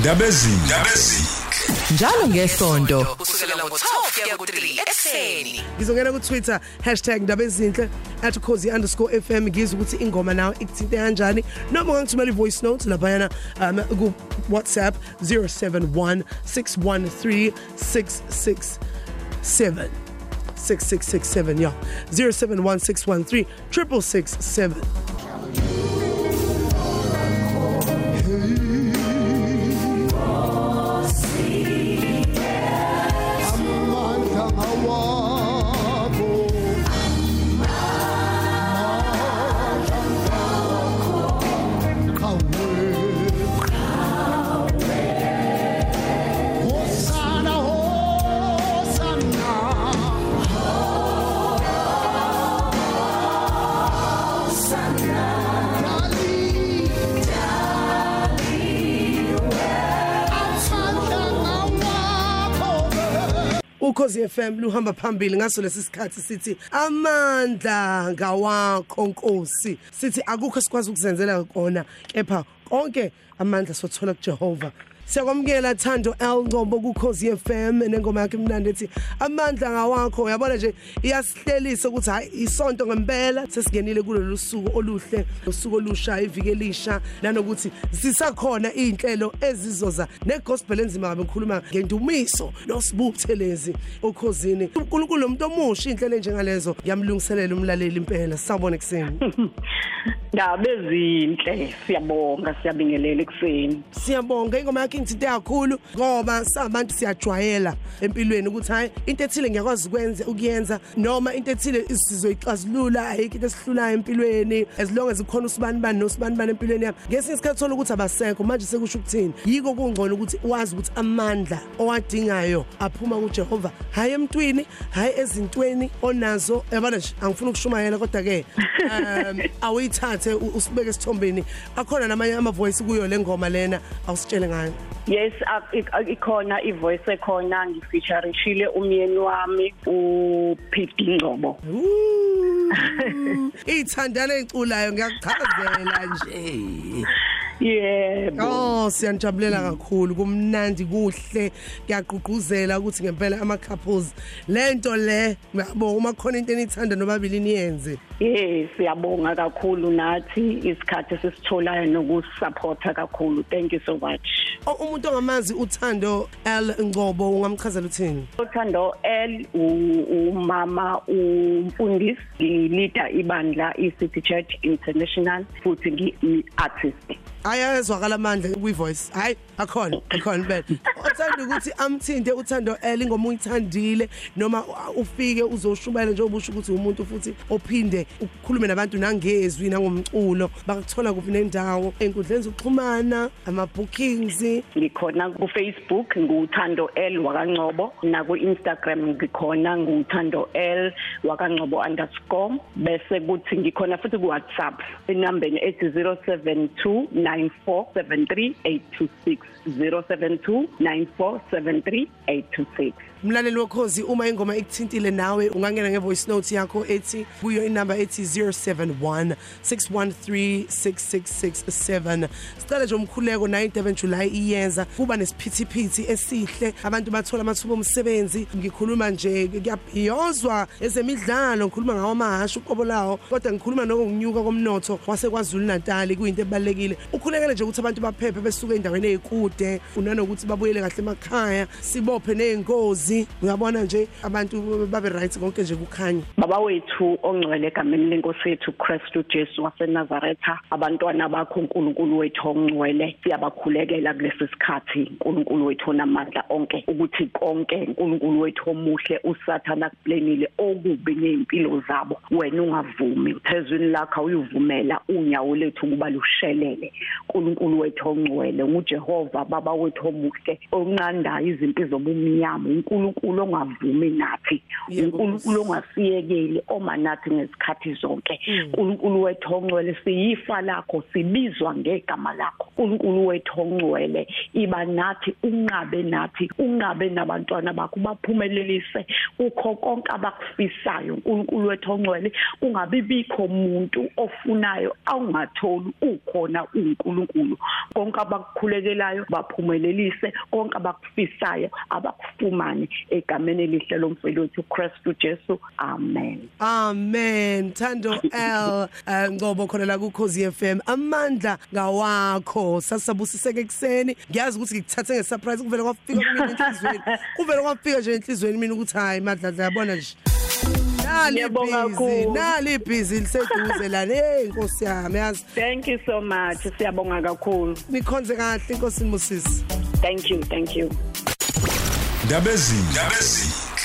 ndabezini. Ndabezini njalo ngesonto kusukela ngo-12 kuya ku-3 ekuseni. Ngizongena ku-twitter hashtag ndaba ezinhle at cozy underscore fm ngizwe ukuthi ingoma nawe ikuthinte kanjani. Noma ungangithumela i-voice note laphayana um ku-whatsapp 071 613 667 6667 yeah. 071 ukhozi FM luhamba phambili ngaso lesi sikhathi sithi amandla ngawakho Nkosi. Sithi akukho sikwazi ukuzenzela kona kepha konke amandla sothola kuJehova. Siyakwamukela Thando L Ngombo kuKhosi FM nengoma yakhe imnandi ethi amandla ngawakho. Uyabona nje iyasihlelisa ukuthi hayi isonto ngempela sesingenile kulolu suku oluhle usuku olusha ivike elisha nanokuthi sisakhona izinhlelo ezizoza negospel enzima ngabe ngikhuluma ngendumiso nosibuthelezi okhosini. uNkulunkulu umuntu omusha inhlelo njengalezo yamlungiselela umlaleli impela. Sawubona kuseni ndaba ezinhle siyabonga siyabingelela ekuseni. Siyabonga ingoma ingithinte kakhulu ngoba sabantu siyajwayela empilweni ukuthi hayi into ethile ngiyakwazi ukwenza ukuyenza noma into ethile sizoyixazulula ayikho into esihlulayo empilweni as long as kukhona usibani bani nosibani bani empilweni yami. Ngesinye isikhathi thola ukuthi abasekho manje sekusho ukuthini? Yiko kungcono ukuthi wazi ukuthi amandla owadingayo aphuma kuJehova hayi emntwini hayi ezintweni onazo. Yabona nje angifuni ukushumayela kodwa ke um awuyithathe usibeke esithombeni. Akhona namanye ama voice kuyo le ngoma lena awusitshele ngayo. Yes ak- ik- ikhona ivoice ekhona ngifeaturishile umyeni wami uPete Ngcobo. Ithandana eculayo ngiyakuchazela nje. Yebo. Oh siyanijabulela kakhulu kumnandi kuhle. Kuyagqugquzela ukuthi ngempela ama couples lento le yabo uma khona into enithanda nobabili niyenze. Yes siyabonga kakhulu nathi isikhathi sesitholayo nokusupporta kakhulu. Thank you so much. O- umuntu ongamazi uthando L. Ngcobo ungamchazela uthini? Uthando L. u- umama umfundisi ngilida ibandla iCity Church International futhi ngi-artist. Ayazwakala amandla kwi voice hayi akhona akhona bele uthanda ukuthi amthinte uthando L. ingoma uyithandile noma ufike uzoshubayela njengoba usho ukuthi umuntu futhi ophinde ukukhulume nabantu nangezwi nangomculo. Bakuthola kuphi nendawo? Enkundleni zokuxhumana ama bookings ngikhona ku-facebook nguthando l wakangcobo naku-instagram ngikhona nguthando l wakangcobo underscore. Bese kuthi ngikhona futhi ku-whatsapp enambeni ethi 072 9473 826 072 9473 826 Mlaleli wokhozi uma ingoma ikuthintile nawe ungangena ngevoice note yakho ethi kuyo inamba ethi 071 613 6667 Sicela nje umkhuleko 9 July iyenza. Kuba nesiphithiphithi esihle. Abantu bathola amathuba omsebenzi. Ngikhuluma nje kuyabhiyozwa ezemidlalo. Ngikhuluma ngawo amahasha uqobo lawo. Kodwa ngikhuluma nokunyuka komnotho waseKwaZulu Natal kuyinto ebalekile ukhulekele nje ukuthi abantu baphephe besuke endaweni ezikude unanokuthi babuyele kahle emakhaya sibophe nezinkozi uyabona nje abantu babe right konke nje kukhanya. Baba wethu ongcwele egameni lenkosi yethu Kristu Jesu waseNazaretha abantwana bakho uNkulunkulu wethu ongcwele siyabakhulekela kulesi sikhathi uNkulunkulu wethu onamandla onke ukuthi konke uNkulunkulu wethu omuhle usathana kuplenile okubi neimpilo zabo wena ungavumi uthezwini lakho uyuvumela unyawo lethu kuba lushelele uNkulunkulu wethu ongcwele nguJehova baba wethu omuhle onqandayo izimpi zobumnyama uNkulunkulu ongavumi nathi Yebo, uNkulunkulu ongasiyekeli oma nathi ngesikhathi zonke. uNkulunkulu wethu ongcwele siyifa lakho sibizwa ngegama lakho. uNkulunkulu wethu ongcwele iba nathi unqabe nathi unqabe nabantwana bakho baphumelelise ukho konke abakufisayo uNkulunkulu wethu ongcwele kungabi bikho umuntu ofunayo awungatholi ukhona uNkulunkulu. Konke abakukhulekelayo baphumelelise. Konke abakufisayo abakufumane egameni elihle lomfowethu uChristu Jesu. Amen. Amen. Thando L eh, Ngcobo khona la ku Khosi FM. Amandla ngawakho. Sasabusiseke ekseni. Ngiyazi ukuthi ngikuthathe ngesurprise kuvele kwafika kumina enhlizweni. Kuvele kwafika nje enhlizweni mina ukuthi hayi madla yabona nje. Nali Ngiyabonga busy, kakhulu. nali busy liseduze la. Hey Nkosi yami yazi. thank you so much siyabonga kakhulu Nikhonze kahle Nkosini Moses. thank you thank you Ndabezini.